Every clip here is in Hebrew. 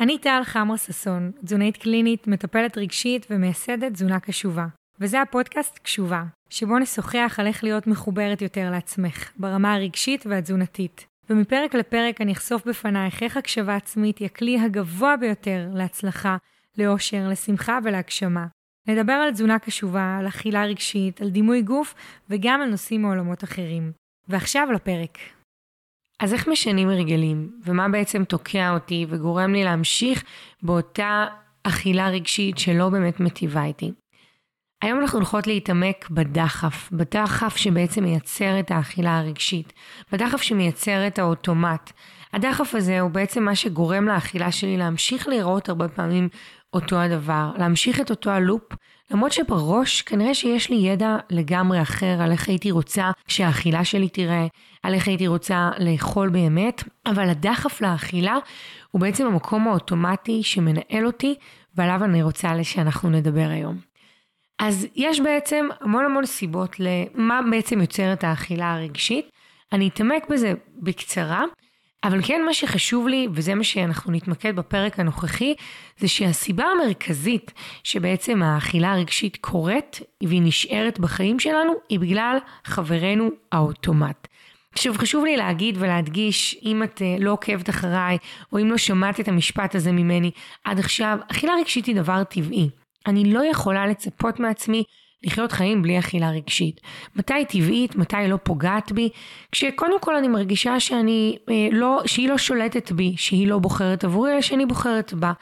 אני טל חמרה ששון, תזונאית קלינית, מטפלת רגשית ומייסדת תזונה קשובה. וזה הפודקאסט קשובה, שבו נשוחח על איך להיות מחוברת יותר לעצמך, ברמה הרגשית והתזונתית. ומפרק לפרק אני אחשוף בפנייך איך הקשבה עצמית היא הכלי הגבוה ביותר להצלחה, לאושר, לשמחה ולהגשמה. נדבר על תזונה קשובה, על אכילה רגשית, על דימוי גוף וגם על נושאים מעולמות אחרים. ועכשיו לפרק. אז איך משנים הרגלים, ומה בעצם תוקע אותי וגורם לי להמשיך באותה אכילה רגשית שלא באמת מטיבה איתי? היום אנחנו הולכות להתעמק בדחף, בדחף שבעצם מייצר את האכילה הרגשית, בדחף שמייצר את האוטומט. הדחף הזה הוא בעצם מה שגורם לאכילה שלי להמשיך לראות הרבה פעמים אותו הדבר, להמשיך את אותו הלופ, למרות שבראש כנראה שיש לי ידע לגמרי אחר על איך הייתי רוצה שהאכילה שלי תראה, על איך הייתי רוצה לאכול באמת, אבל הדחף לאכילה הוא בעצם המקום האוטומטי שמנהל אותי ועליו אני רוצה שאנחנו נדבר היום. אז יש בעצם המון המון סיבות למה בעצם יוצר את האכילה הרגשית. אני אתעמק בזה בקצרה, אבל כן מה שחשוב לי, וזה מה שאנחנו נתמקד בפרק הנוכחי, זה שהסיבה המרכזית שבעצם האכילה הרגשית קורית והיא נשארת בחיים שלנו, היא בגלל חברנו האוטומט. עכשיו חשוב לי להגיד ולהדגיש, אם את אה, לא עוקבת אחריי, או אם לא שמעת את המשפט הזה ממני עד עכשיו, אכילה רגשית היא דבר טבעי. אני לא יכולה לצפות מעצמי לחיות חיים בלי אכילה רגשית. מתי היא טבעית, מתי היא לא פוגעת בי, כשקודם כל אני מרגישה שאני אה, לא, שהיא לא שולטת בי, שהיא לא בוחרת עבורי, אלא שאני בוחרת בה.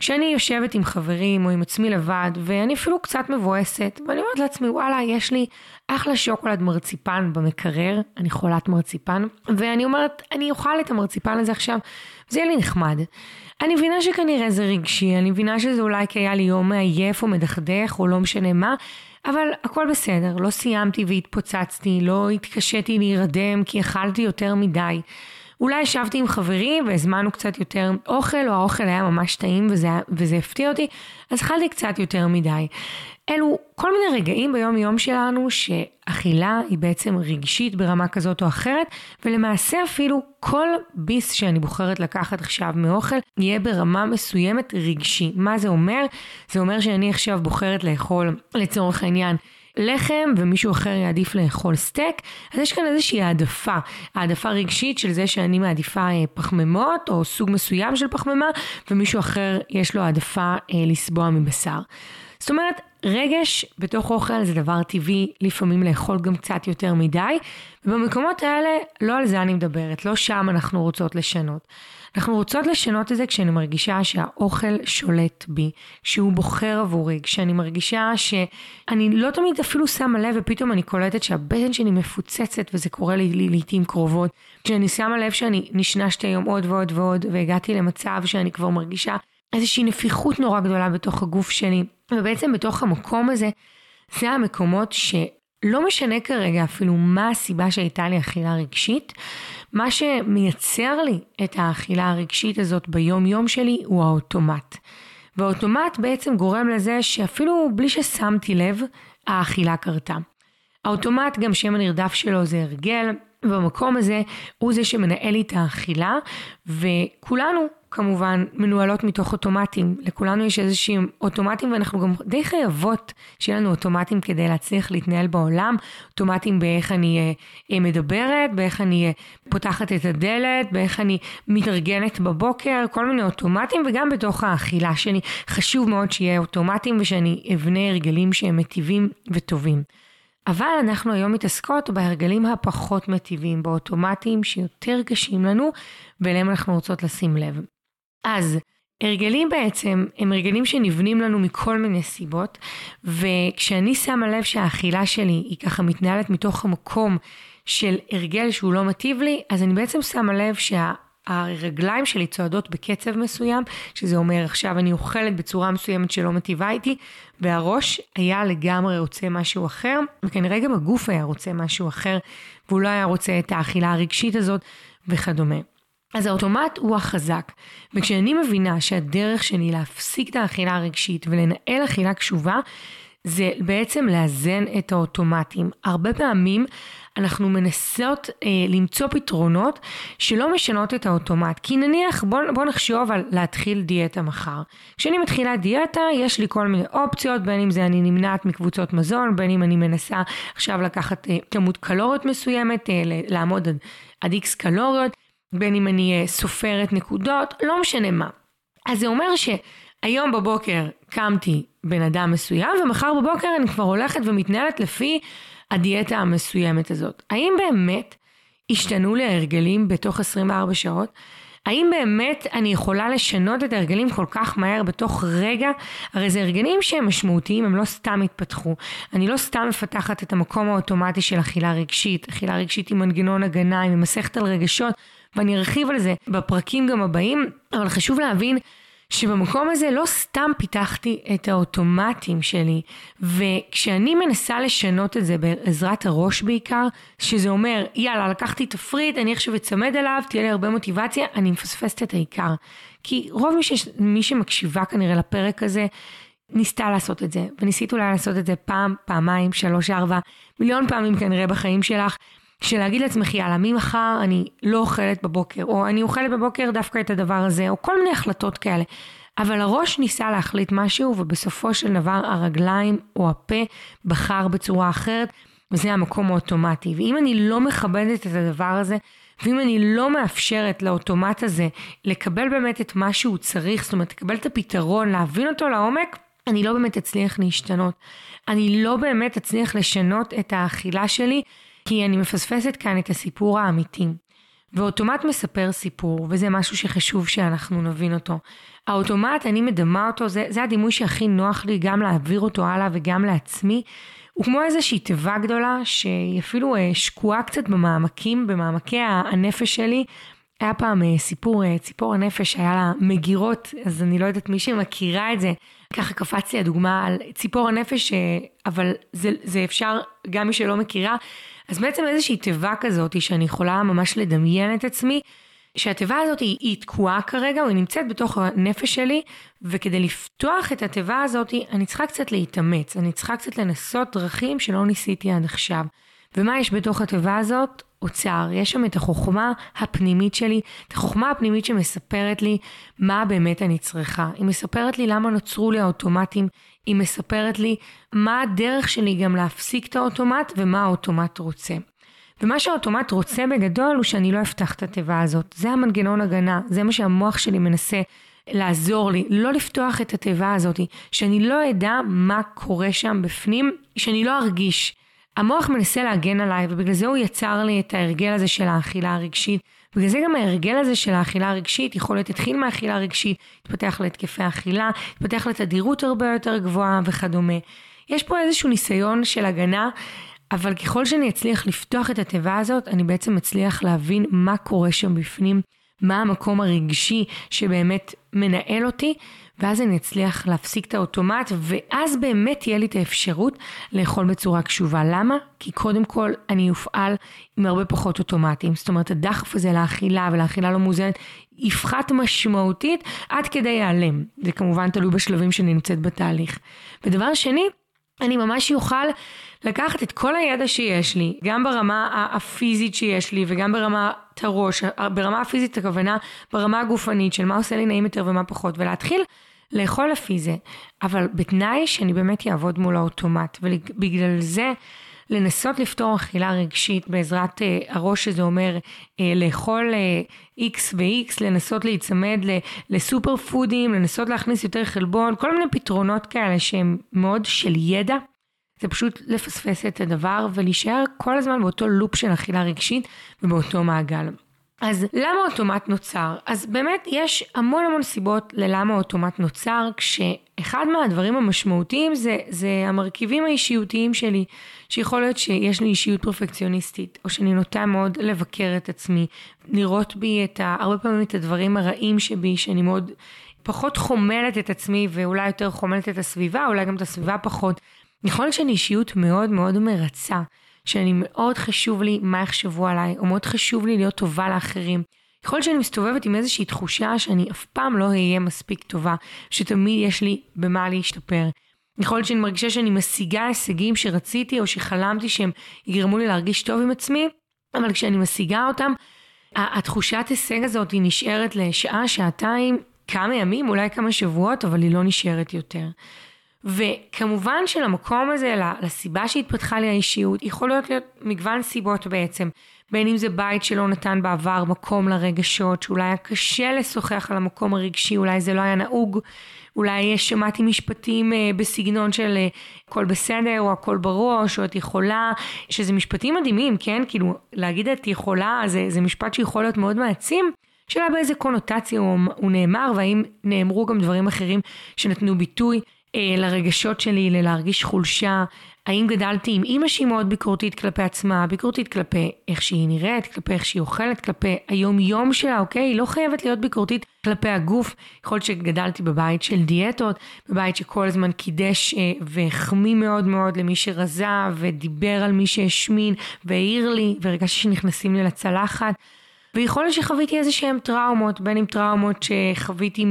כשאני יושבת עם חברים או עם עצמי לבד, ואני אפילו קצת מבואסת, ואני אומרת לעצמי, וואלה, יש לי אחלה שוקולד מרציפן במקרר, אני חולת מרציפן, ואני אומרת, אני אוכל את המרציפן הזה עכשיו, זה יהיה לי נחמד. אני מבינה שכנראה זה רגשי, אני מבינה שזה אולי כי היה לי יום מעייף או מדכדך או לא משנה מה, אבל הכל בסדר, לא סיימתי והתפוצצתי, לא התקשיתי להירדם כי אכלתי יותר מדי. אולי ישבתי עם חברים והזמנו קצת יותר אוכל, או האוכל היה ממש טעים וזה, וזה הפתיע אותי, אז אכלתי קצת יותר מדי. אלו כל מיני רגעים ביום יום שלנו שאכילה היא בעצם רגשית ברמה כזאת או אחרת, ולמעשה אפילו כל ביס שאני בוחרת לקחת עכשיו מאוכל יהיה ברמה מסוימת רגשי. מה זה אומר? זה אומר שאני עכשיו בוחרת לאכול לצורך העניין לחם ומישהו אחר יעדיף לאכול סטייק, אז יש כאן איזושהי העדפה, העדפה רגשית של זה שאני מעדיפה אה, פחמימות או סוג מסוים של פחמימה, ומישהו אחר יש לו העדפה אה, לסבוע מבשר. זאת אומרת, רגש בתוך אוכל זה דבר טבעי, לפעמים לאכול גם קצת יותר מדי, ובמקומות האלה לא על זה אני מדברת, לא שם אנחנו רוצות לשנות. אנחנו רוצות לשנות את זה כשאני מרגישה שהאוכל שולט בי, שהוא בוחר עבורי, כשאני מרגישה שאני לא תמיד אפילו שמה לב ופתאום אני קולטת שהבטן שלי מפוצצת וזה קורה לי, לי לעיתים קרובות. כשאני שמה לב שאני נשנשתי היום עוד ועוד ועוד והגעתי למצב שאני כבר מרגישה איזושהי נפיחות נורא גדולה בתוך הגוף שלי, ובעצם בתוך המקום הזה, זה המקומות שלא משנה כרגע אפילו מה הסיבה שהייתה לי אכילה רגשית, מה שמייצר לי את האכילה הרגשית הזאת ביום יום שלי הוא האוטומט. והאוטומט בעצם גורם לזה שאפילו בלי ששמתי לב, האכילה קרתה. האוטומט, גם שם הנרדף שלו זה הרגל, ובמקום הזה הוא זה שמנהל לי את האכילה, וכולנו כמובן מנוהלות מתוך אוטומטים. לכולנו יש איזשהם אוטומטים ואנחנו גם די חייבות שיהיה לנו אוטומטים כדי להצליח להתנהל בעולם. אוטומטים באיך אני אה, אה, מדברת, באיך אני אה, פותחת את הדלת, באיך אני מתארגנת בבוקר, כל מיני אוטומטים וגם בתוך האכילה שלי. חשוב מאוד שיהיה אוטומטים ושאני אבנה הרגלים שהם מטיבים וטובים. אבל אנחנו היום מתעסקות בהרגלים הפחות מטיבים, באוטומטים שיותר קשים לנו, ואליהם אנחנו רוצות לשים לב. אז הרגלים בעצם הם הרגלים שנבנים לנו מכל מיני סיבות, וכשאני שמה לב שהאכילה שלי היא ככה מתנהלת מתוך המקום של הרגל שהוא לא מטיב לי, אז אני בעצם שמה לב שה... הרגליים שלי צועדות בקצב מסוים, שזה אומר עכשיו אני אוכלת בצורה מסוימת שלא מטיבה איתי, והראש היה לגמרי רוצה משהו אחר, וכנראה גם הגוף היה רוצה משהו אחר, והוא לא היה רוצה את האכילה הרגשית הזאת וכדומה. אז האוטומט הוא החזק, וכשאני מבינה שהדרך שלי להפסיק את האכילה הרגשית ולנהל אכילה קשובה, זה בעצם לאזן את האוטומטים. הרבה פעמים אנחנו מנסות אה, למצוא פתרונות שלא משנות את האוטומט. כי נניח, בוא, בוא נחשוב על להתחיל דיאטה מחר. כשאני מתחילה דיאטה, יש לי כל מיני אופציות, בין אם זה אני נמנעת מקבוצות מזון, בין אם אני מנסה עכשיו לקחת אה, כמות קלוריות מסוימת, אה, לעמוד עד איקס קלוריות, בין אם אני אה, סופרת נקודות, לא משנה מה. אז זה אומר שהיום בבוקר קמתי בן אדם מסוים, ומחר בבוקר אני כבר הולכת ומתנהלת לפי הדיאטה המסוימת הזאת. האם באמת השתנו לי ההרגלים בתוך 24 שעות? האם באמת אני יכולה לשנות את ההרגלים כל כך מהר בתוך רגע? הרי זה הרגלים שהם משמעותיים, הם לא סתם התפתחו. אני לא סתם מפתחת את המקום האוטומטי של אכילה רגשית. אכילה רגשית עם מנגנון הגנה, עם מסכת על רגשות, ואני ארחיב על זה בפרקים גם הבאים, אבל חשוב להבין שבמקום הזה לא סתם פיתחתי את האוטומטים שלי, וכשאני מנסה לשנות את זה בעזרת הראש בעיקר, שזה אומר, יאללה, לקחתי תפריט, אני עכשיו אצמד אליו, תהיה לי הרבה מוטיבציה, אני מפספסת את העיקר. כי רוב מי, ש... מי שמקשיבה כנראה לפרק הזה, ניסתה לעשות את זה, וניסית אולי לעשות את זה פעם, פעמיים, שלוש, ארבע, מיליון פעמים כנראה בחיים שלך, שלהגיד לעצמך, יאללה, ממחר אני לא אוכלת בבוקר, או אני אוכלת בבוקר דווקא את הדבר הזה, או כל מיני החלטות כאלה. אבל הראש ניסה להחליט משהו, ובסופו של דבר הרגליים או הפה בחר בצורה אחרת, וזה המקום האוטומטי. ואם אני לא מכבדת את הדבר הזה, ואם אני לא מאפשרת לאוטומט הזה לקבל באמת את מה שהוא צריך, זאת אומרת, לקבל את הפתרון, להבין אותו לעומק, אני לא באמת אצליח להשתנות. אני לא באמת אצליח לשנות את האכילה שלי כי אני מפספסת כאן את הסיפור האמיתי. ואוטומט מספר סיפור, וזה משהו שחשוב שאנחנו נבין אותו. האוטומט, אני מדמה אותו, זה, זה הדימוי שהכי נוח לי גם להעביר אותו הלאה וגם לעצמי. הוא כמו איזושהי תיבה גדולה שהיא אפילו אה, שקועה קצת במעמקים, במעמקי הנפש שלי. היה פעם אה, סיפור, אה, ציפור הנפש, היה לה מגירות, אז אני לא יודעת מי שמכירה את זה, ככה קפץ לי הדוגמה על ציפור הנפש, אבל זה, זה אפשר, גם מי שלא מכירה, אז בעצם איזושהי תיבה כזאת שאני יכולה ממש לדמיין את עצמי, שהתיבה הזאת היא, היא תקועה כרגע, או היא נמצאת בתוך הנפש שלי, וכדי לפתוח את התיבה הזאת, אני צריכה קצת להתאמץ, אני צריכה קצת לנסות דרכים שלא ניסיתי עד עכשיו. ומה יש בתוך התיבה הזאת? אוצר. יש שם את החוכמה הפנימית שלי, את החוכמה הפנימית שמספרת לי מה באמת אני צריכה. היא מספרת לי למה נוצרו לי האוטומטים, היא מספרת לי מה הדרך שלי גם להפסיק את האוטומט ומה האוטומט רוצה. ומה שהאוטומט רוצה בגדול הוא שאני לא אפתח את התיבה הזאת. זה המנגנון הגנה, זה מה שהמוח שלי מנסה לעזור לי, לא לפתוח את התיבה הזאת, שאני לא אדע מה קורה שם בפנים, שאני לא ארגיש. המוח מנסה להגן עליי, ובגלל זה הוא יצר לי את ההרגל הזה של האכילה הרגשית. בגלל זה גם ההרגל הזה של האכילה הרגשית יכול להיות התחיל מהאכילה הרגשית, התפתח להתקפי אכילה, התפתח לתדירות הרבה יותר גבוהה וכדומה. יש פה איזשהו ניסיון של הגנה, אבל ככל שאני אצליח לפתוח את התיבה הזאת, אני בעצם אצליח להבין מה קורה שם בפנים, מה המקום הרגשי שבאמת מנהל אותי, ואז אני אצליח להפסיק את האוטומט, ואז באמת תהיה לי את האפשרות לאכול בצורה קשובה. למה? כי קודם כל אני אופעל עם הרבה פחות אוטומטים. זאת אומרת, הדחף הזה לאכילה ולאכילה לא מאוזנת יפחת משמעותית עד כדי ייעלם. זה כמובן תלוי בשלבים שאני נמצאת בתהליך. ודבר שני, אני ממש אוכל לקחת את כל הידע שיש לי, גם ברמה הפיזית שיש לי וגם ברמת הראש, ברמה הפיזית הכוונה ברמה הגופנית של מה עושה לי נעים יותר ומה פחות, ולהתחיל לאכול לפי זה, אבל בתנאי שאני באמת אעבוד מול האוטומט, ובגלל זה לנסות לפתור אכילה רגשית בעזרת אה, הראש שזה אומר אה, לאכול אה, X ו-X, לנסות להיצמד לסופר פודים, לנסות להכניס יותר חלבון, כל מיני פתרונות כאלה שהם מאוד של ידע. זה פשוט לפספס את הדבר ולהישאר כל הזמן באותו לופ של אכילה רגשית ובאותו מעגל. אז למה אוטומט נוצר? אז באמת יש המון המון סיבות ללמה אוטומט נוצר, כשאחד מהדברים המשמעותיים זה, זה המרכיבים האישיותיים שלי, שיכול להיות שיש לי אישיות פרפקציוניסטית, או שאני נוטה מאוד לבקר את עצמי, לראות בי את ה, הרבה פעמים את הדברים הרעים שבי, שאני מאוד פחות חומלת את עצמי ואולי יותר חומלת את הסביבה, אולי גם את הסביבה פחות. יכול להיות שאני אישיות מאוד מאוד מרצה. שאני מאוד חשוב לי מה יחשבו עליי, או מאוד חשוב לי להיות טובה לאחרים. להיות שאני מסתובבת עם איזושהי תחושה שאני אף פעם לא אהיה מספיק טובה, שתמיד יש לי במה להשתפר. יכול להיות שאני מרגישה שאני משיגה הישגים שרציתי או שחלמתי שהם יגרמו לי להרגיש טוב עם עצמי, אבל כשאני משיגה אותם, התחושת הישג הזאת היא נשארת לשעה, שעתיים, כמה ימים, אולי כמה שבועות, אבל היא לא נשארת יותר. וכמובן שלמקום הזה, לסיבה שהתפתחה לי האישיות, יכול להיות מגוון סיבות בעצם. בין אם זה בית שלא נתן בעבר מקום לרגשות, שאולי היה קשה לשוחח על המקום הרגשי, אולי זה לא היה נהוג, אולי שמעתי משפטים אה, בסגנון של אה, הכל בסדר, או הכל בראש, או את יכולה, שזה משפטים מדהימים, כן? כאילו, להגיד את יכולה, זה, זה משפט שיכול להיות מאוד מעצים. שאלה באיזה קונוטציה הוא, הוא נאמר, והאם נאמרו גם דברים אחרים שנתנו ביטוי לרגשות שלי, ללהרגיש חולשה, האם גדלתי עם אימא שהיא מאוד ביקורתית כלפי עצמה, ביקורתית כלפי איך שהיא נראית, כלפי איך שהיא אוכלת, כלפי היום יום שלה, אוקיי? היא לא חייבת להיות ביקורתית כלפי הגוף. יכול להיות שגדלתי בבית של דיאטות, בבית שכל הזמן קידש אה, והחמיא מאוד מאוד למי שרזה, ודיבר על מי שהשמין, והעיר לי, והרגשתי שנכנסים לי לצלחת. ויכול להיות שחוויתי איזה שהם טראומות, בין אם טראומות שחוויתי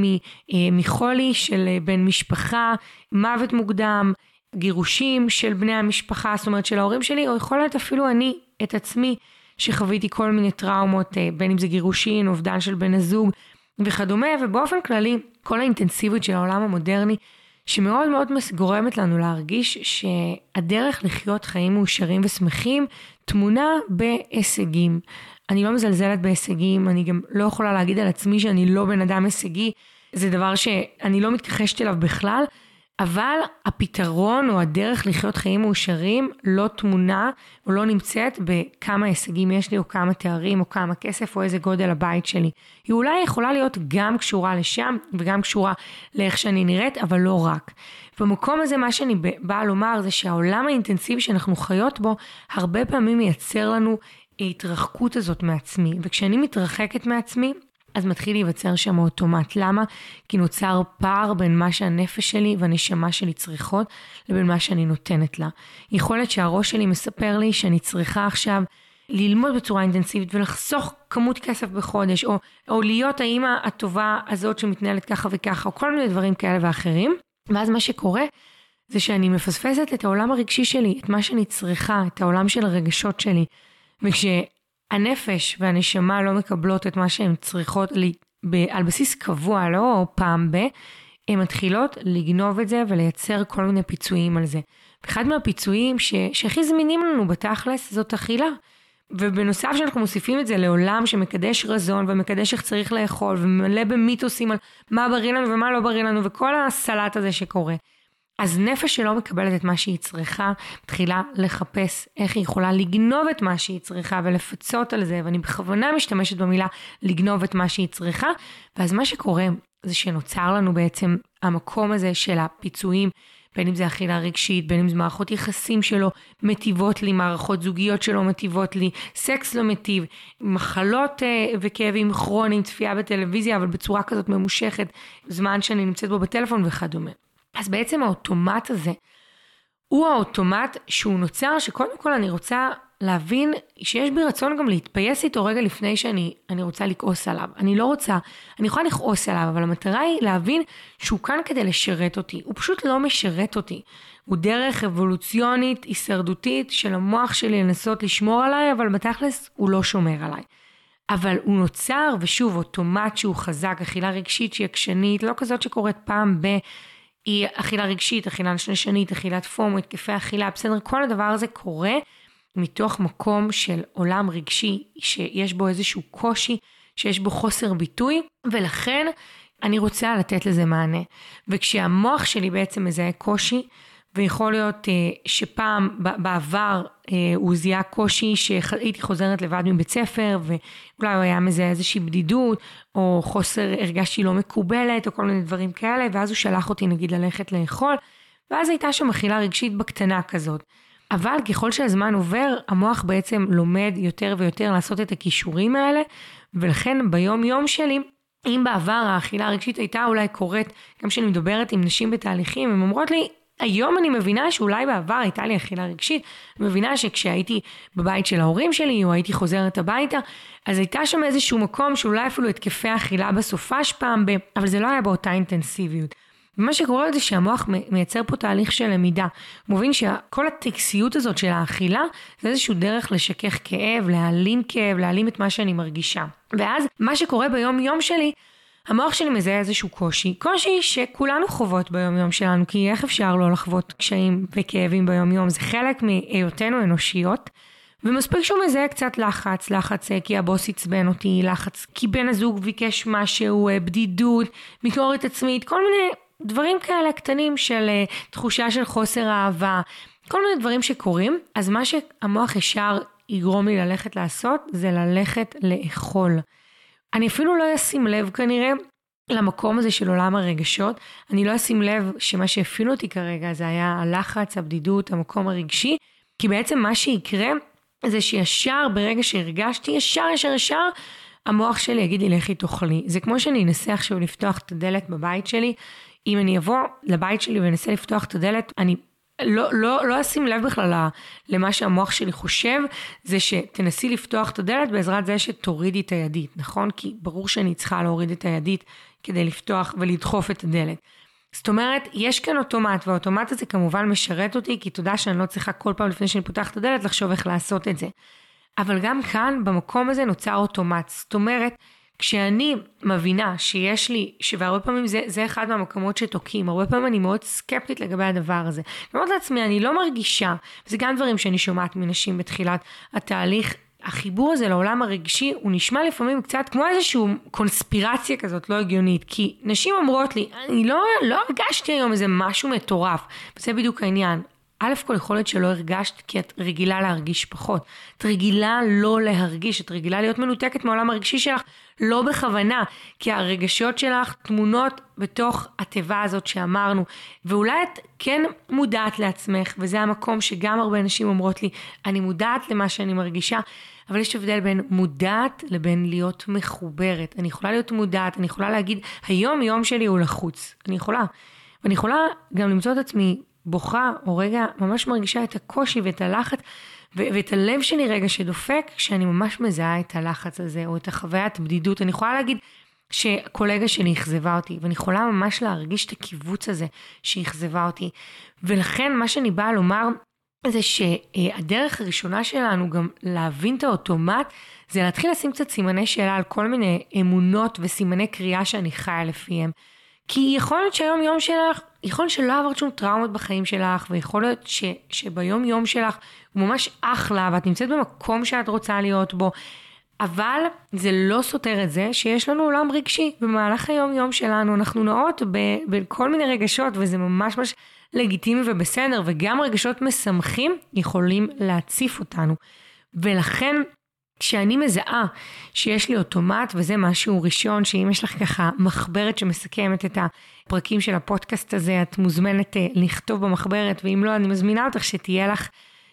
אה, מחולי של אה, בן משפחה, מוות מוקדם, גירושים של בני המשפחה, זאת אומרת של ההורים שלי, או יכול להיות אפילו אני את עצמי, שחוויתי כל מיני טראומות, אה, בין אם זה גירושין, אובדן של בן הזוג וכדומה, ובאופן כללי, כל האינטנסיביות של העולם המודרני, שמאוד מאוד גורמת לנו להרגיש שהדרך לחיות חיים מאושרים ושמחים טמונה בהישגים. אני לא מזלזלת בהישגים, אני גם לא יכולה להגיד על עצמי שאני לא בן אדם הישגי, זה דבר שאני לא מתכחשת אליו בכלל, אבל הפתרון או הדרך לחיות חיים מאושרים לא תמונה או לא נמצאת בכמה הישגים יש לי או כמה תארים או כמה כסף או איזה גודל הבית שלי. היא אולי יכולה להיות גם קשורה לשם וגם קשורה לאיך שאני נראית, אבל לא רק. במקום הזה מה שאני באה לומר זה שהעולם האינטנסיבי שאנחנו חיות בו הרבה פעמים מייצר לנו ההתרחקות הזאת מעצמי, וכשאני מתרחקת מעצמי, אז מתחיל להיווצר שם אוטומט. למה? כי נוצר פער בין מה שהנפש שלי והנשמה שלי צריכות לבין מה שאני נותנת לה. יכול להיות שהראש שלי מספר לי שאני צריכה עכשיו ללמוד בצורה אינטנסיבית ולחסוך כמות כסף בחודש, או, או להיות האימא הטובה הזאת שמתנהלת ככה וככה, או כל מיני דברים כאלה ואחרים. ואז מה שקורה זה שאני מפספסת את העולם הרגשי שלי, את מה שאני צריכה, את העולם של הרגשות שלי. וכש... הנפש והנשמה לא מקבלות את מה שהן צריכות לי, ב, על בסיס קבוע, לא פעם ב, הן מתחילות לגנוב את זה ולייצר כל מיני פיצויים על זה. אחד מהפיצויים ש, שהכי זמינים לנו בתכלס זאת אכילה. ובנוסף שאנחנו מוסיפים את זה לעולם שמקדש רזון ומקדש איך צריך לאכול ומלא במיתוסים על מה בריא לנו ומה לא בריא לנו וכל הסלט הזה שקורה. אז נפש שלא מקבלת את מה שהיא צריכה, מתחילה לחפש איך היא יכולה לגנוב את מה שהיא צריכה ולפצות על זה, ואני בכוונה משתמשת במילה לגנוב את מה שהיא צריכה, ואז מה שקורה זה שנוצר לנו בעצם המקום הזה של הפיצויים, בין אם זה אכילה רגשית, בין אם זה מערכות יחסים שלו מטיבות לי, מערכות זוגיות שלו מטיבות לי, סקס לא מטיב, מחלות אה, וכאבים כרוניים, צפייה בטלוויזיה, אבל בצורה כזאת ממושכת, זמן שאני נמצאת בו בטלפון וכדומה. אז בעצם האוטומט הזה הוא האוטומט שהוא נוצר, שקודם כל אני רוצה להבין שיש בי רצון גם להתפייס איתו רגע לפני שאני רוצה לכעוס עליו. אני לא רוצה, אני יכולה לכעוס עליו, אבל המטרה היא להבין שהוא כאן כדי לשרת אותי. הוא פשוט לא משרת אותי. הוא דרך אבולוציונית, הישרדותית של המוח שלי לנסות לשמור עליי, אבל בתכלס הוא לא שומר עליי. אבל הוא נוצר, ושוב, אוטומט שהוא חזק, אכילה רגשית שהיא עקשנית, לא כזאת שקורית פעם ב... היא אכילה רגשית, אכילה שנשנית, אכילת פומו, התקפי אכילה, בסדר, כל הדבר הזה קורה מתוך מקום של עולם רגשי שיש בו איזשהו קושי, שיש בו חוסר ביטוי, ולכן אני רוצה לתת לזה מענה. וכשהמוח שלי בעצם מזהה קושי, ויכול להיות אה, שפעם בעבר אה, הוא זיהה קושי שהייתי חוזרת לבד מבית ספר ואולי הוא היה מזהה איזושהי בדידות או חוסר הרגשתי לא מקובלת או כל מיני דברים כאלה ואז הוא שלח אותי נגיד ללכת לאכול ואז הייתה שם אכילה רגשית בקטנה כזאת. אבל ככל שהזמן עובר המוח בעצם לומד יותר ויותר לעשות את הכישורים האלה ולכן ביום יום שלי אם בעבר האכילה הרגשית הייתה אולי קורית, גם כשאני מדברת עם נשים בתהליכים, הן אומרות לי, היום אני מבינה שאולי בעבר הייתה לי אכילה רגשית, מבינה שכשהייתי בבית של ההורים שלי או הייתי חוזרת הביתה, אז הייתה שם איזשהו מקום שאולי אפילו התקפי אכילה בסופש פעם ב... אבל זה לא היה באותה אינטנסיביות. ומה שקורה זה שהמוח מייצר פה תהליך של למידה. הוא מבין שכל הטקסיות הזאת של האכילה זה איזשהו דרך לשכך כאב, להעלים כאב, להעלים את מה שאני מרגישה. ואז מה שקורה ביום יום שלי המוח שלי מזהה איזשהו קושי, קושי שכולנו חוות ביום יום שלנו, כי איך אפשר לא לחוות קשיים וכאבים ביום יום, זה חלק מהיותנו אנושיות. ומספיק שהוא מזהה קצת לחץ, לחץ אה, כי הבוס עצבן אותי, לחץ כי בן הזוג ביקש משהו, אה, בדידות, ביקורת עצמית, כל מיני דברים כאלה קטנים של אה, תחושה של חוסר אהבה, כל מיני דברים שקורים, אז מה שהמוח ישר יגרום לי ללכת לעשות, זה ללכת לאכול. אני אפילו לא אשים לב כנראה למקום הזה של עולם הרגשות. אני לא אשים לב שמה שהפעיל אותי כרגע זה היה הלחץ, הבדידות, המקום הרגשי, כי בעצם מה שיקרה זה שישר ברגע שהרגשתי, ישר ישר ישר, המוח שלי יגיד לי לכי תאכלי. זה כמו שאני אנסה עכשיו לפתוח את הדלת בבית שלי. אם אני אבוא לבית שלי ואנסה לפתוח את הדלת, אני לא, לא, לא אשים לב בכלל למה שהמוח שלי חושב, זה שתנסי לפתוח את הדלת בעזרת זה שתורידי את הידית, נכון? כי ברור שאני צריכה להוריד את הידית כדי לפתוח ולדחוף את הדלת. זאת אומרת, יש כאן אוטומט, והאוטומט הזה כמובן משרת אותי, כי תודה שאני לא צריכה כל פעם לפני שאני פותחת את הדלת לחשוב איך לעשות את זה. אבל גם כאן, במקום הזה נוצר אוטומט. זאת אומרת, כשאני מבינה שיש לי, והרבה פעמים זה, זה אחד מהמקומות שתוקעים, הרבה פעמים אני מאוד סקפטית לגבי הדבר הזה. אני אומרת לעצמי, אני לא מרגישה, וזה גם דברים שאני שומעת מנשים בתחילת התהליך, החיבור הזה לעולם הרגשי הוא נשמע לפעמים קצת כמו איזושהי קונספירציה כזאת לא הגיונית. כי נשים אומרות לי אני לא, לא הרגשתי היום איזה משהו מטורף. וזה בדיוק העניין א' כל יכול להיות שלא הרגשת כי את רגילה להרגיש פחות. את רגילה לא להרגיש, את רגילה להיות מנותקת מהעולם הרגשי שלך, לא בכוונה, כי הרגשות שלך תמונות בתוך התיבה הזאת שאמרנו, ואולי את כן מודעת לעצמך, וזה המקום שגם הרבה נשים אומרות לי, אני מודעת למה שאני מרגישה, אבל יש הבדל בין מודעת לבין להיות מחוברת. אני יכולה להיות מודעת, אני יכולה להגיד, היום יום שלי הוא לחוץ, אני יכולה. ואני יכולה גם למצוא את עצמי בוכה, או רגע ממש מרגישה את הקושי ואת הלחץ, ו- ואת הלב שלי רגע שדופק, כשאני ממש מזהה את הלחץ הזה, או את החוויית בדידות. אני יכולה להגיד שקולגה שלי אכזבה אותי, ואני יכולה ממש להרגיש את הקיבוץ הזה שהיא אכזבה אותי. ולכן מה שאני באה לומר, זה שהדרך הראשונה שלנו גם להבין את האוטומט, זה להתחיל לשים קצת סימני שאלה על כל מיני אמונות וסימני קריאה שאני חיה לפיהם. כי יכול להיות שהיום יום שלך, יכול להיות שלא עברת שום טראומות בחיים שלך, ויכול להיות ש, שביום יום שלך הוא ממש אחלה, ואת נמצאת במקום שאת רוצה להיות בו, אבל זה לא סותר את זה שיש לנו עולם רגשי. במהלך היום יום שלנו אנחנו נעות בכל מיני רגשות, וזה ממש ממש לגיטימי ובסדר, וגם רגשות משמחים יכולים להציף אותנו. ולכן כשאני מזהה שיש לי אוטומט, וזה משהו ראשון, שאם יש לך ככה מחברת שמסכמת את הפרקים של הפודקאסט הזה, את מוזמנת אה, לכתוב במחברת, ואם לא, אני מזמינה אותך שתהיה לך.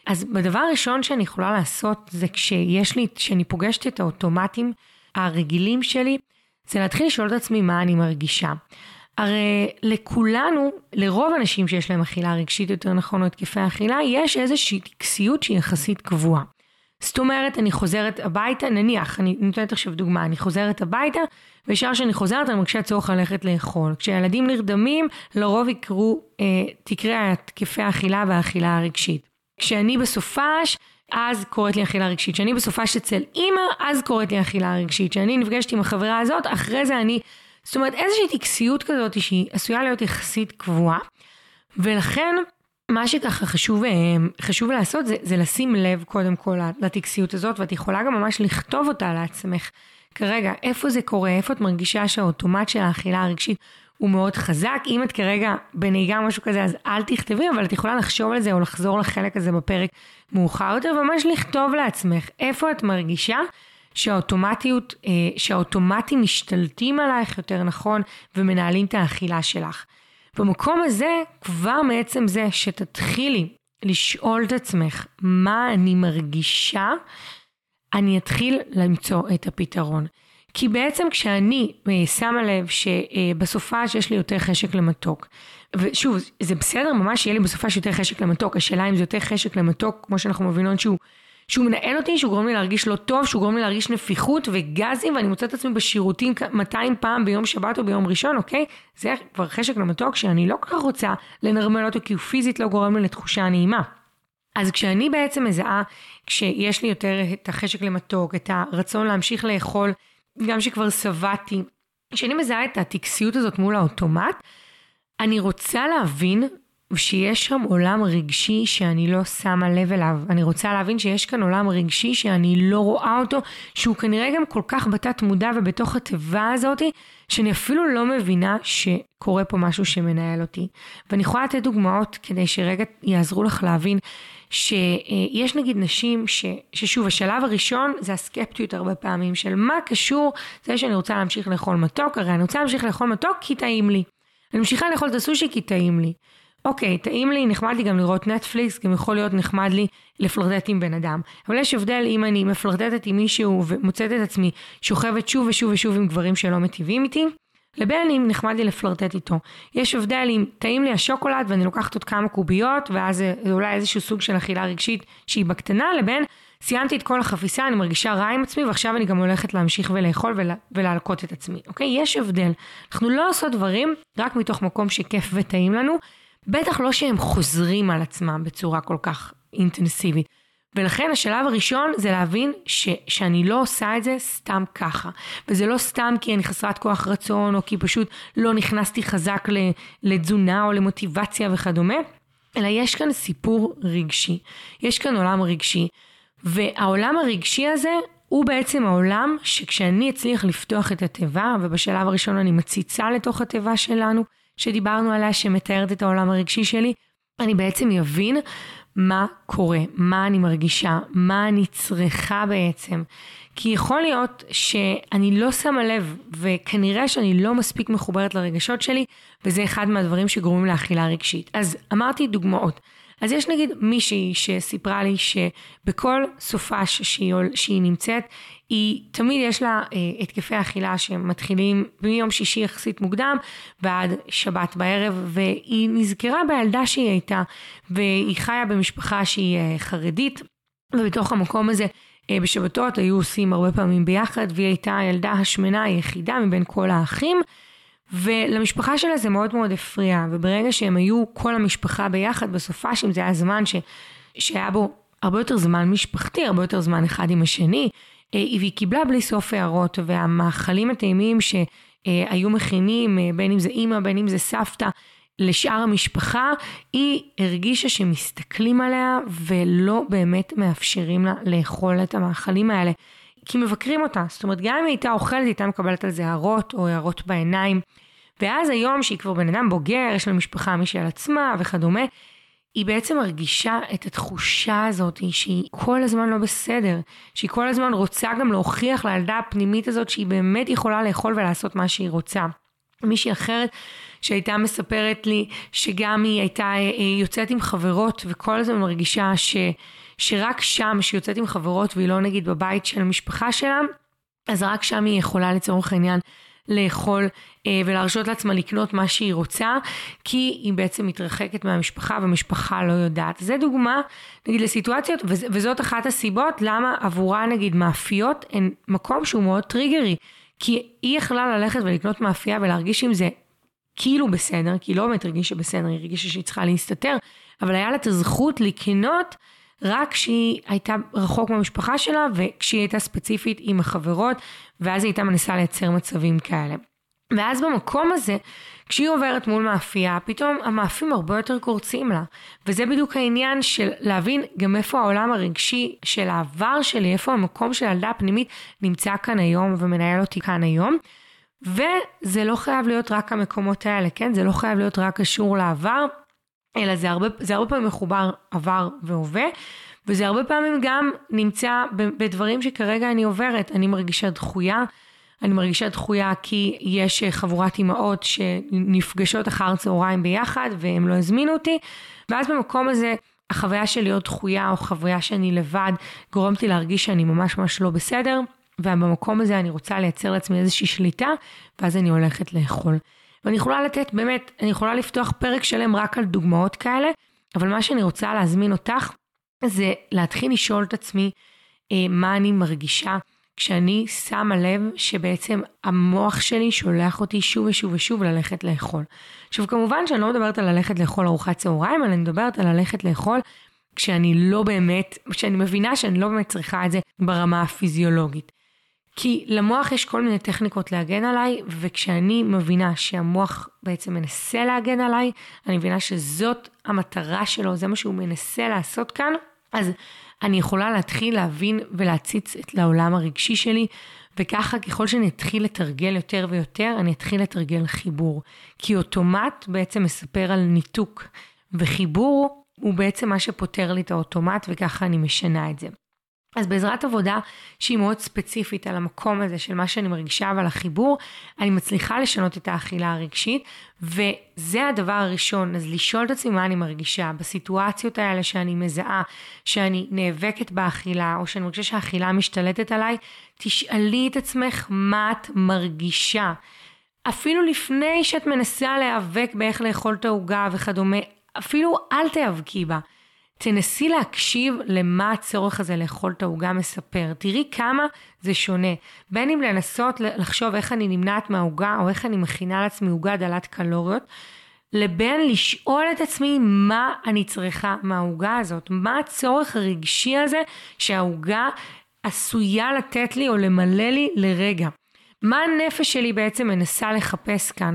אז בדבר הראשון שאני יכולה לעשות, זה כשיש לי, כשאני פוגשת את האוטומטים הרגילים שלי, זה להתחיל לשאול את עצמי מה אני מרגישה. הרי לכולנו, לרוב האנשים שיש להם אכילה רגשית יותר נכון, או התקפי אכילה, יש איזושהי טקסיות שהיא יחסית קבועה. זאת אומרת, אני חוזרת הביתה, נניח, אני נותנת עכשיו דוגמה, אני חוזרת הביתה, וישר כשאני חוזרת אני מרגישה צורך ללכת לאכול. כשהילדים נרדמים, לרוב יקרו, אה, תקרה התקפי האכילה והאכילה הרגשית. כשאני בסופש, אז קורית לי אכילה רגשית. כשאני בסופש אצל אימא, אז קורית לי אכילה רגשית. כשאני נפגשת עם החברה הזאת, אחרי זה אני... זאת אומרת, איזושהי טקסיות כזאת שהיא עשויה להיות יחסית קבועה. ולכן, מה שככה חשוב, אה, חשוב לעשות זה, זה לשים לב קודם כל לטקסיות הזאת, ואת יכולה גם ממש לכתוב אותה לעצמך. כרגע, איפה זה קורה, איפה את מרגישה שהאוטומט של האכילה הרגשית הוא מאוד חזק. אם את כרגע בנהיגה או משהו כזה, אז אל תכתבי, אבל את יכולה לחשוב על זה או לחזור לחלק הזה בפרק מאוחר יותר, וממש לכתוב לעצמך איפה את מרגישה שהאוטומטיות, אה, שהאוטומטים משתלטים עלייך יותר נכון ומנהלים את האכילה שלך. במקום הזה, כבר מעצם זה שתתחילי לשאול את עצמך מה אני מרגישה, אני אתחיל למצוא את הפתרון. כי בעצם כשאני אה, שמה לב שבסופה שיש לי יותר חשק למתוק, ושוב, זה בסדר ממש שיהיה לי בסופה שיותר חשק למתוק, השאלה אם זה יותר חשק למתוק, כמו שאנחנו מבינות שהוא, שהוא מנהל אותי, שהוא גורם לי להרגיש לא טוב, שהוא גורם לי להרגיש נפיחות וגזים, ואני מוצאת את עצמי בשירותים 200 פעם ביום שבת או ביום ראשון, אוקיי? זה כבר חשק למתוק שאני לא כל כך רוצה לנרמל אותו, כי הוא פיזית לא גורם לי לתחושה נעימה. אז כשאני בעצם מזהה, כשיש לי יותר את החשק למתוק, את הרצון להמשיך לאכול, גם שכבר שבעתי, כשאני מזהה את הטקסיות הזאת מול האוטומט, אני רוצה להבין שיש שם עולם רגשי שאני לא שמה לב אליו. אני רוצה להבין שיש כאן עולם רגשי שאני לא רואה אותו, שהוא כנראה גם כל כך בתת מודע ובתוך התיבה הזאתי, שאני אפילו לא מבינה שקורה פה משהו שמנהל אותי. ואני יכולה לתת דוגמאות כדי שרגע יעזרו לך להבין שיש נגיד נשים ש, ששוב השלב הראשון זה הסקפטיות הרבה פעמים של מה קשור זה שאני רוצה להמשיך לאכול מתוק, הרי אני רוצה להמשיך לאכול מתוק כי טעים לי. אני ממשיכה לאכול את הסושי כי טעים לי. אוקיי, טעים לי, נחמד לי גם לראות נטפליקס, גם יכול להיות נחמד לי לפלרטט עם בן אדם. אבל יש הבדל אם אני מפלרטטת עם מישהו ומוצאת את עצמי שוכבת שוב ושוב ושוב עם גברים שלא מטיבים איתי, לבין אם נחמד לי לפלרטט איתו. יש הבדל אם טעים לי השוקולד ואני לוקחת עוד כמה קוביות ואז אולי איזשהו סוג של אכילה רגשית שהיא בקטנה, לבין סיימתי את כל החפיסה, אני מרגישה רע עם עצמי ועכשיו אני גם הולכת להמשיך ולאכול ולה, ולהלקות את עצמי, אוקיי? יש הבדל. אנחנו לא עושות דברים רק מתוך מקום שכיף וטעים לנו, בטח לא שהם חוזרים על עצמם בצורה כל כך אינטנסיבית. ולכן השלב הראשון זה להבין ש, שאני לא עושה את זה סתם ככה. וזה לא סתם כי אני חסרת כוח רצון, או כי פשוט לא נכנסתי חזק לתזונה או למוטיבציה וכדומה, אלא יש כאן סיפור רגשי. יש כאן עולם רגשי. והעולם הרגשי הזה הוא בעצם העולם שכשאני אצליח לפתוח את התיבה, ובשלב הראשון אני מציצה לתוך התיבה שלנו, שדיברנו עליה, שמתארת את העולם הרגשי שלי, אני בעצם אבין מה קורה, מה אני מרגישה, מה אני צריכה בעצם. כי יכול להיות שאני לא שמה לב, וכנראה שאני לא מספיק מחוברת לרגשות שלי, וזה אחד מהדברים שגורמים לאכילה רגשית. אז אמרתי דוגמאות. אז יש נגיד מישהי שסיפרה לי שבכל סופש שהיא, שהיא נמצאת, היא תמיד יש לה אה, התקפי אכילה שמתחילים מיום שישי יחסית מוקדם ועד שבת בערב, והיא נזכרה בילדה שהיא הייתה, והיא חיה במשפחה שהיא אה, חרדית, ובתוך המקום הזה אה, בשבתות היו עושים הרבה פעמים ביחד, והיא הייתה הילדה השמנה היחידה מבין כל האחים. ולמשפחה שלה זה מאוד מאוד הפריע, וברגע שהם היו כל המשפחה ביחד בסופ"שים, זה היה זמן ש, שהיה בו הרבה יותר זמן משפחתי, הרבה יותר זמן אחד עם השני, והיא קיבלה בלי סוף הערות, והמאכלים הטעימים שהיו מכינים, אה, בין אם זה אימא, בין אם זה סבתא, לשאר המשפחה, היא הרגישה שמסתכלים עליה ולא באמת מאפשרים לה לאכול את המאכלים האלה. כי מבקרים אותה, זאת אומרת גם אם היא הייתה אוכלת, היא הייתה מקבלת על זה הערות או הערות בעיניים. ואז היום שהיא כבר בן אדם בוגר, יש לה משפחה משל עצמה וכדומה, היא בעצם מרגישה את התחושה הזאת שהיא כל הזמן לא בסדר, שהיא כל הזמן רוצה גם להוכיח לילדה הפנימית הזאת שהיא באמת יכולה לאכול ולעשות מה שהיא רוצה. מישהי אחרת שהייתה מספרת לי שגם היא הייתה אה, אה, יוצאת עם חברות וכל הזמן מרגישה ש, שרק שם, שהיא יוצאת עם חברות והיא לא נגיד בבית של המשפחה שלה, אז רק שם היא יכולה לצורך העניין לאכול ולהרשות לעצמה לקנות מה שהיא רוצה, כי היא בעצם מתרחקת מהמשפחה והמשפחה לא יודעת. זה דוגמה, נגיד, לסיטואציות, וזאת אחת הסיבות למה עבורה, נגיד, מאפיות הן מקום שהוא מאוד טריגרי. כי היא יכלה ללכת ולקנות מאפייה ולהרגיש עם זה כאילו בסדר, כי היא לא באמת הרגישה בסדר, היא הרגישה שהיא צריכה להסתתר, אבל היה לה את הזכות לקנות רק כשהיא הייתה רחוק מהמשפחה שלה וכשהיא הייתה ספציפית עם החברות, ואז היא הייתה מנסה לייצר מצבים כאלה. ואז במקום הזה, כשהיא עוברת מול מאפייה, פתאום המאפים הרבה יותר קורצים לה. וזה בדיוק העניין של להבין גם איפה העולם הרגשי של העבר שלי, איפה המקום של הילדה הפנימית נמצא כאן היום ומנהל אותי כאן היום. וזה לא חייב להיות רק המקומות האלה, כן? זה לא חייב להיות רק קשור לעבר, אלא זה הרבה, זה הרבה פעמים מחובר עבר והווה, וזה הרבה פעמים גם נמצא בדברים שכרגע אני עוברת. אני מרגישה דחויה, אני מרגישה דחויה כי יש חבורת אימהות שנפגשות אחר צהריים ביחד והם לא הזמינו אותי, ואז במקום הזה החוויה של להיות דחויה או חוויה שאני לבד גורמת לי להרגיש שאני ממש ממש לא בסדר, ובמקום הזה אני רוצה לייצר לעצמי איזושהי שליטה, ואז אני הולכת לאכול. ואני יכולה לתת, באמת, אני יכולה לפתוח פרק שלם רק על דוגמאות כאלה, אבל מה שאני רוצה להזמין אותך, זה להתחיל לשאול את עצמי אה, מה אני מרגישה כשאני שמה לב שבעצם המוח שלי שולח אותי שוב ושוב ושוב ללכת לאכול. עכשיו כמובן שאני לא מדברת על ללכת לאכול ארוחת צהריים, אלא אני מדברת על ללכת לאכול כשאני לא באמת, כשאני מבינה שאני לא באמת צריכה את זה ברמה הפיזיולוגית. כי למוח יש כל מיני טכניקות להגן עליי, וכשאני מבינה שהמוח בעצם מנסה להגן עליי, אני מבינה שזאת המטרה שלו, זה מה שהוא מנסה לעשות כאן, אז אני יכולה להתחיל להבין ולהציץ לעולם הרגשי שלי, וככה ככל שאני אתחיל לתרגל יותר ויותר, אני אתחיל לתרגל חיבור. כי אוטומט בעצם מספר על ניתוק, וחיבור הוא בעצם מה שפותר לי את האוטומט, וככה אני משנה את זה. אז בעזרת עבודה שהיא מאוד ספציפית על המקום הזה של מה שאני מרגישה ועל החיבור, אני מצליחה לשנות את האכילה הרגשית, וזה הדבר הראשון, אז לשאול את עצמי מה אני מרגישה בסיטואציות האלה שאני מזהה, שאני נאבקת באכילה, או שאני מרגישה שהאכילה משתלטת עליי, תשאלי את עצמך מה את מרגישה. אפילו לפני שאת מנסה להיאבק באיך לאכול את העוגה וכדומה, אפילו אל תיאבקי בה. תנסי להקשיב למה הצורך הזה לאכול את העוגה מספר. תראי כמה זה שונה. בין אם לנסות לחשוב איך אני נמנעת מהעוגה, או איך אני מכינה לעצמי עוגה דלת קלוריות, לבין לשאול את עצמי מה אני צריכה מהעוגה הזאת. מה הצורך הרגשי הזה שהעוגה עשויה לתת לי או למלא לי לרגע. מה הנפש שלי בעצם מנסה לחפש כאן?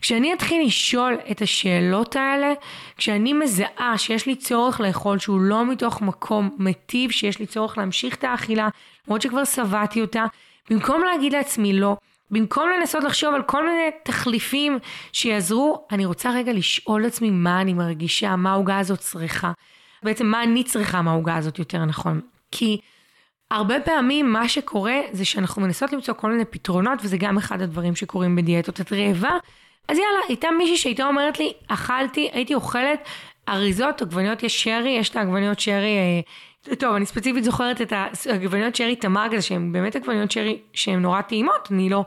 כשאני אתחיל לשאול את השאלות האלה, כשאני מזהה שיש לי צורך לאכול שהוא לא מתוך מקום מטיב, שיש לי צורך להמשיך את האכילה, למרות שכבר שבעתי אותה, במקום להגיד לעצמי לא, במקום לנסות לחשוב על כל מיני תחליפים שיעזרו, אני רוצה רגע לשאול את עצמי מה אני מרגישה, מה העוגה הזאת צריכה. בעצם מה אני צריכה מהעוגה הזאת יותר נכון. כי הרבה פעמים מה שקורה זה שאנחנו מנסות למצוא כל מיני פתרונות, וזה גם אחד הדברים שקורים בדיאטות. את רעבה, אז יאללה, הייתה מישהי שהייתה אומרת לי, אכלתי, הייתי אוכלת אריזות, עגבניות יש שרי, יש את העגבניות שרי, אה, טוב, אני ספציפית זוכרת את העגבניות שרי תמר כזה, שהן באמת עגבניות שרי שהן נורא טעימות, אני לא,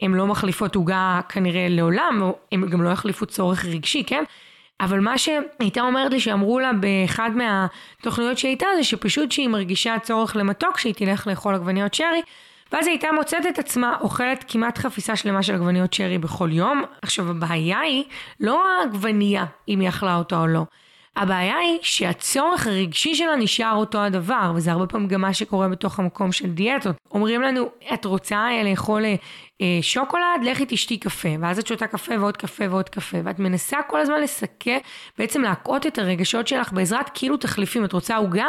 הן לא מחליפות עוגה כנראה לעולם, הן גם לא יחליפו צורך רגשי, כן? אבל מה שהייתה אומרת לי שאמרו לה באחד מהתוכניות שהייתה זה שפשוט שהיא מרגישה צורך למתוק שהיא תלך לאכול עגבניות שרי ואז היא הייתה מוצאת את עצמה אוכלת כמעט חפיסה שלמה של עגבניות שרי בכל יום. עכשיו הבעיה היא לא העגבנייה אם היא אכלה אותה או לא. הבעיה היא שהצורך הרגשי שלה נשאר אותו הדבר, וזה הרבה פעמים גם מה שקורה בתוך המקום של דיאטות. אומרים לנו, את רוצה אה, לאכול אה, שוקולד? לכי תשתי קפה. ואז את שותה קפה ועוד קפה ועוד קפה, ואת מנסה כל הזמן לסכם, בעצם להכות את הרגשות שלך בעזרת כאילו תחליפים. את רוצה עוגה?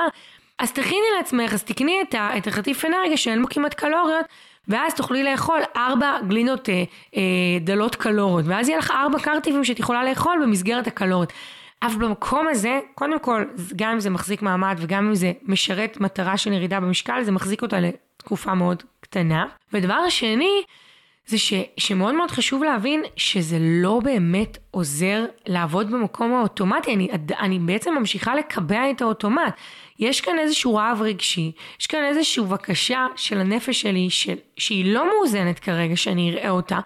אז תכיני לעצמך, אז תקני את, ה, את החטיף אנרגיה שאין בו כמעט קלוריות, ואז תוכלי לאכול ארבע גלינות אה, אה, דלות קלוריות, ואז יהיה לך ארבע קרטיבים שאת יכולה לאכול במסגרת הקלוריות. אבל במקום הזה, קודם כל, גם אם זה מחזיק מעמד וגם אם זה משרת מטרה של ירידה במשקל, זה מחזיק אותה לתקופה מאוד קטנה. ודבר שני, זה ש, שמאוד מאוד חשוב להבין שזה לא באמת עוזר לעבוד במקום האוטומטי, אני, אני בעצם ממשיכה לקבע את האוטומט. יש כאן איזשהו רעב רגשי, יש כאן איזושהי בקשה של הנפש שלי של, שהיא לא מאוזנת כרגע שאני אראה אותה,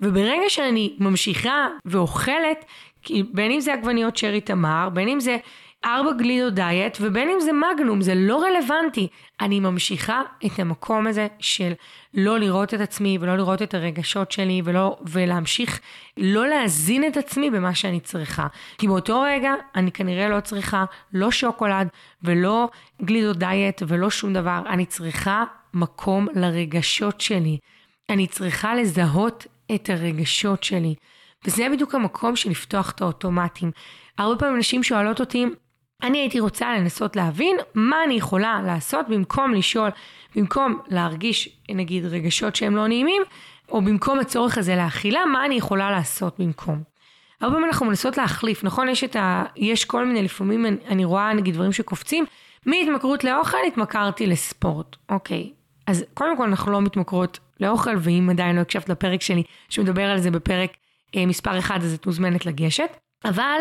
וברגע שאני ממשיכה ואוכלת, בין אם זה עגבניות שרי תמר, בין אם זה ארבע גלידות דיאט, ובין אם זה מגנום, זה לא רלוונטי. אני ממשיכה את המקום הזה של לא לראות את עצמי ולא לראות את הרגשות שלי ולא, ולהמשיך לא להזין את עצמי במה שאני צריכה. כי באותו רגע אני כנראה לא צריכה לא שוקולד ולא גלידות דיאט ולא שום דבר. אני צריכה מקום לרגשות שלי. אני צריכה לזהות את הרגשות שלי. וזה בדיוק המקום של לפתוח את האוטומטים. הרבה פעמים נשים שואלות אותי, אני הייתי רוצה לנסות להבין מה אני יכולה לעשות במקום לשאול, במקום להרגיש נגיד רגשות שהם לא נעימים, או במקום הצורך הזה לאכילה, מה אני יכולה לעשות במקום. הרבה פעמים אנחנו מנסות להחליף, נכון? יש ה... יש כל מיני, לפעמים אני, אני רואה נגיד דברים שקופצים, מהתמכרות לאוכל התמכרתי לספורט, אוקיי. אז קודם כל אנחנו לא מתמכרות לאוכל, ואם עדיין לא הקשבת לפרק שלי שמדבר על זה בפרק אה, מספר 1, אז את מוזמנת לגשת. אבל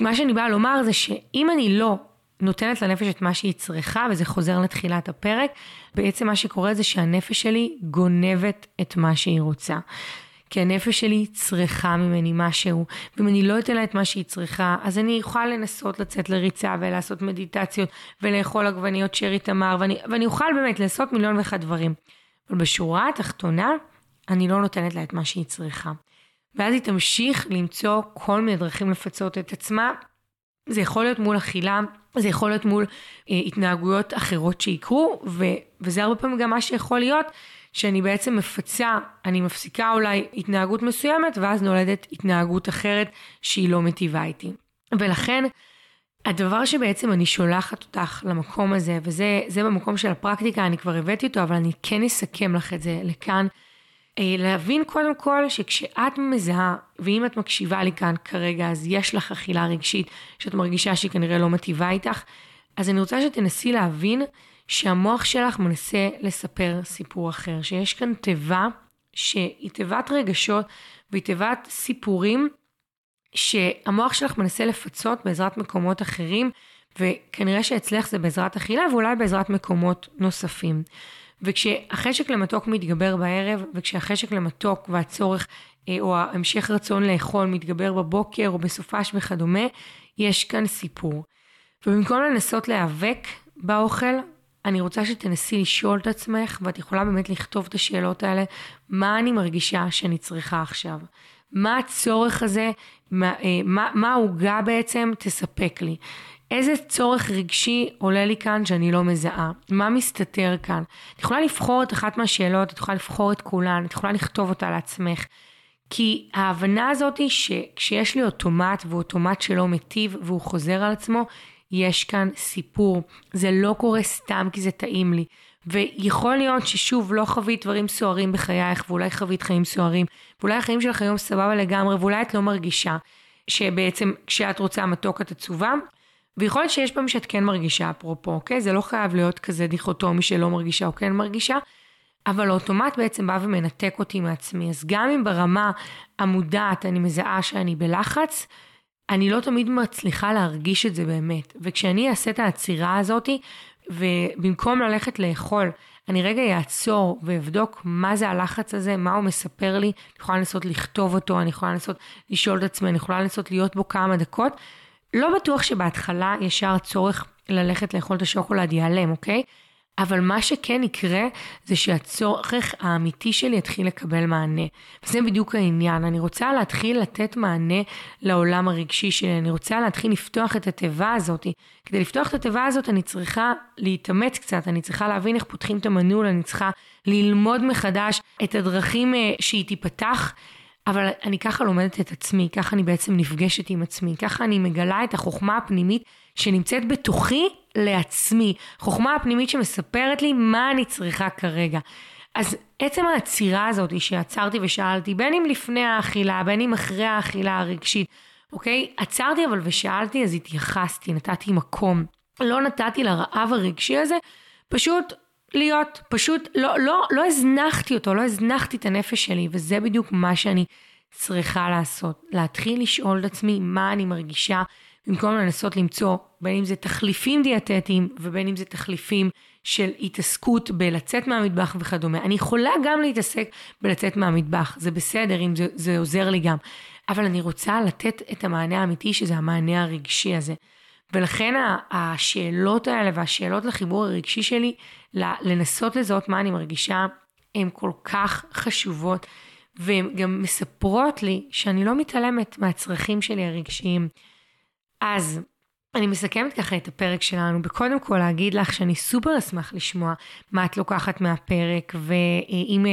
מה שאני באה לומר זה שאם אני לא נותנת לנפש את מה שהיא צריכה, וזה חוזר לתחילת הפרק, בעצם מה שקורה זה שהנפש שלי גונבת את מה שהיא רוצה. כי הנפש שלי צריכה ממני משהו, ואם אני לא אתן לה את מה שהיא צריכה, אז אני אוכל לנסות לצאת לריצה ולעשות מדיטציות ולאכול עגבניות שרי תמר, ואני, ואני אוכל באמת לעשות מיליון ואחד דברים. אבל בשורה התחתונה, אני לא נותנת לה את מה שהיא צריכה. ואז היא תמשיך למצוא כל מיני דרכים לפצות את עצמה. זה יכול להיות מול אכילה, זה יכול להיות מול אה, התנהגויות אחרות שיקרו, ו, וזה הרבה פעמים גם מה שיכול להיות, שאני בעצם מפצה, אני מפסיקה אולי התנהגות מסוימת, ואז נולדת התנהגות אחרת שהיא לא מטיבה איתי. ולכן, הדבר שבעצם אני שולחת אותך למקום הזה, וזה במקום של הפרקטיקה, אני כבר הבאתי אותו, אבל אני כן אסכם לך את זה לכאן. אה, להבין קודם כל שכשאת מזהה, ואם את מקשיבה לי כאן כרגע, אז יש לך אכילה רגשית שאת מרגישה שהיא כנראה לא מטיבה איתך, אז אני רוצה שתנסי להבין שהמוח שלך מנסה לספר סיפור אחר, שיש כאן תיבה שהיא תיבת רגשות והיא תיבת סיפורים שהמוח שלך מנסה לפצות בעזרת מקומות אחרים, וכנראה שאצלך זה בעזרת אכילה ואולי בעזרת מקומות נוספים. וכשהחשק למתוק מתגבר בערב, וכשהחשק למתוק והצורך אה, או המשך רצון לאכול מתגבר בבוקר או בסופש וכדומה, יש כאן סיפור. ובמקום לנסות להיאבק באוכל, אני רוצה שתנסי לשאול את עצמך, ואת יכולה באמת לכתוב את השאלות האלה, מה אני מרגישה שאני צריכה עכשיו? מה הצורך הזה, מה, אה, העוגה בעצם תספק לי? איזה צורך רגשי עולה לי כאן שאני לא מזהה? מה מסתתר כאן? את יכולה לבחור את אחת מהשאלות, את יכולה לבחור את כולן, את יכולה לכתוב אותה לעצמך. כי ההבנה הזאת היא שכשיש לי אוטומט ואוטומט שלא מטיב והוא חוזר על עצמו, יש כאן סיפור. זה לא קורה סתם כי זה טעים לי. ויכול להיות ששוב לא חווית דברים סוערים בחייך ואולי חווית חיים סוערים ואולי החיים שלך היום סבבה לגמרי ואולי את לא מרגישה שבעצם כשאת רוצה מתוק את עצובה ויכול להיות שיש פעמים שאת כן מרגישה אפרופו, אוקיי? זה לא חייב להיות כזה דיכוטומי שלא מרגישה או כן מרגישה, אבל האוטומט בעצם בא ומנתק אותי מעצמי. אז גם אם ברמה המודעת אני מזהה שאני בלחץ, אני לא תמיד מצליחה להרגיש את זה באמת. וכשאני אעשה את העצירה הזאתי, ובמקום ללכת לאכול, אני רגע אעצור ואבדוק מה זה הלחץ הזה, מה הוא מספר לי, אני יכולה לנסות לכתוב אותו, אני יכולה לנסות לשאול את עצמי, אני יכולה לנסות להיות בו כמה דקות, לא בטוח שבהתחלה ישר צורך ללכת לאכול את השוקולד ייעלם, אוקיי? אבל מה שכן יקרה זה שהצורך האמיתי שלי יתחיל לקבל מענה. וזה בדיוק העניין, אני רוצה להתחיל לתת מענה לעולם הרגשי שלי, אני רוצה להתחיל לפתוח את התיבה הזאת. כדי לפתוח את התיבה הזאת אני צריכה להתאמץ קצת, אני צריכה להבין איך פותחים את המנעול, אני צריכה ללמוד מחדש את הדרכים אה, שהיא תיפתח. אבל אני ככה לומדת את עצמי, ככה אני בעצם נפגשת עם עצמי, ככה אני מגלה את החוכמה הפנימית שנמצאת בתוכי לעצמי. חוכמה הפנימית שמספרת לי מה אני צריכה כרגע. אז עצם העצירה הזאת שעצרתי ושאלתי, בין אם לפני האכילה, בין אם אחרי האכילה הרגשית, אוקיי? עצרתי אבל ושאלתי, אז התייחסתי, נתתי מקום. לא נתתי לרעב הרגשי הזה, פשוט להיות, פשוט לא, לא, לא הזנחתי אותו, לא הזנחתי את הנפש שלי, וזה בדיוק מה שאני צריכה לעשות. להתחיל לשאול את עצמי מה אני מרגישה, במקום לנסות למצוא בין אם זה תחליפים דיאטטיים ובין אם זה תחליפים של התעסקות בלצאת מהמטבח וכדומה. אני יכולה גם להתעסק בלצאת מהמטבח, זה בסדר אם זה, זה עוזר לי גם, אבל אני רוצה לתת את המענה האמיתי שזה המענה הרגשי הזה. ולכן השאלות האלה והשאלות לחיבור הרגשי שלי, לנסות לזהות מה אני מרגישה, הן כל כך חשובות, והן גם מספרות לי שאני לא מתעלמת מהצרכים שלי הרגשיים. אז אני מסכמת ככה את הפרק שלנו, בקודם כל להגיד לך שאני סופר אשמח לשמוע מה את לוקחת מהפרק, ואם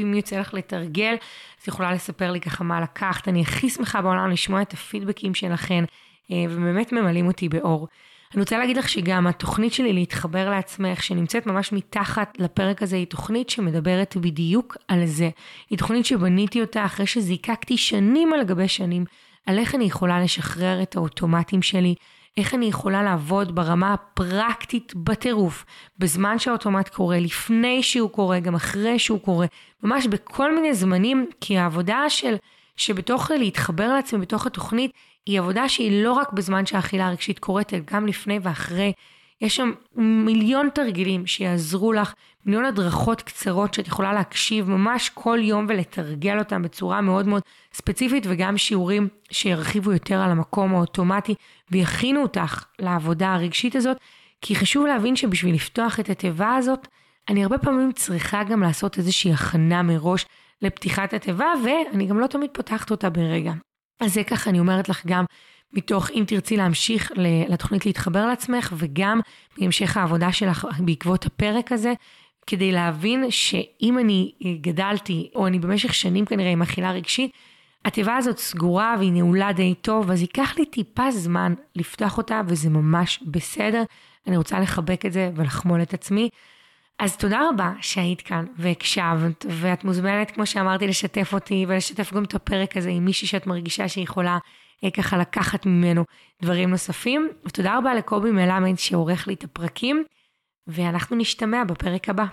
אם יוצא לך לתרגל, אז יכולה לספר לי ככה מה לקחת. אני הכי שמחה בעולם לשמוע את הפידבקים שלכן. אה, ובאמת ממלאים אותי באור. אני רוצה להגיד לך שגם התוכנית שלי להתחבר לעצמך, שנמצאת ממש מתחת לפרק הזה, היא תוכנית שמדברת בדיוק על זה. היא תוכנית שבניתי אותה אחרי שזיקקתי שנים על גבי שנים, על איך אני יכולה לשחרר את האוטומטים שלי, איך אני יכולה לעבוד ברמה הפרקטית בטירוף, בזמן שהאוטומט קורה, לפני שהוא קורה, גם אחרי שהוא קורה, ממש בכל מיני זמנים, כי העבודה של, שבתוך להתחבר לעצמי בתוך התוכנית, היא עבודה שהיא לא רק בזמן שהאכילה הרגשית קורית, אלא גם לפני ואחרי. יש שם מיליון תרגילים שיעזרו לך, מיליון הדרכות קצרות שאת יכולה להקשיב ממש כל יום ולתרגל אותם בצורה מאוד מאוד ספציפית, וגם שיעורים שירחיבו יותר על המקום האוטומטי ויכינו אותך לעבודה הרגשית הזאת, כי חשוב להבין שבשביל לפתוח את התיבה הזאת, אני הרבה פעמים צריכה גם לעשות איזושהי הכנה מראש לפתיחת התיבה, ואני גם לא תמיד פותחת אותה ברגע. אז זה ככה אני אומרת לך גם מתוך אם תרצי להמשיך לתוכנית להתחבר לעצמך, וגם בהמשך העבודה שלך בעקבות הפרק הזה, כדי להבין שאם אני גדלתי, או אני במשך שנים כנראה עם אכילה רגשית, התיבה הזאת סגורה והיא נעולה די טוב, אז ייקח לי טיפה זמן לפתוח אותה, וזה ממש בסדר. אני רוצה לחבק את זה ולחמול את עצמי. אז תודה רבה שהיית כאן והקשבת, ואת מוזמנת, כמו שאמרתי, לשתף אותי ולשתף גם את הפרק הזה עם מישהי שאת מרגישה שהיא יכולה אה, ככה לקחת ממנו דברים נוספים. ותודה רבה לקובי מלמד שעורך לי את הפרקים, ואנחנו נשתמע בפרק הבא.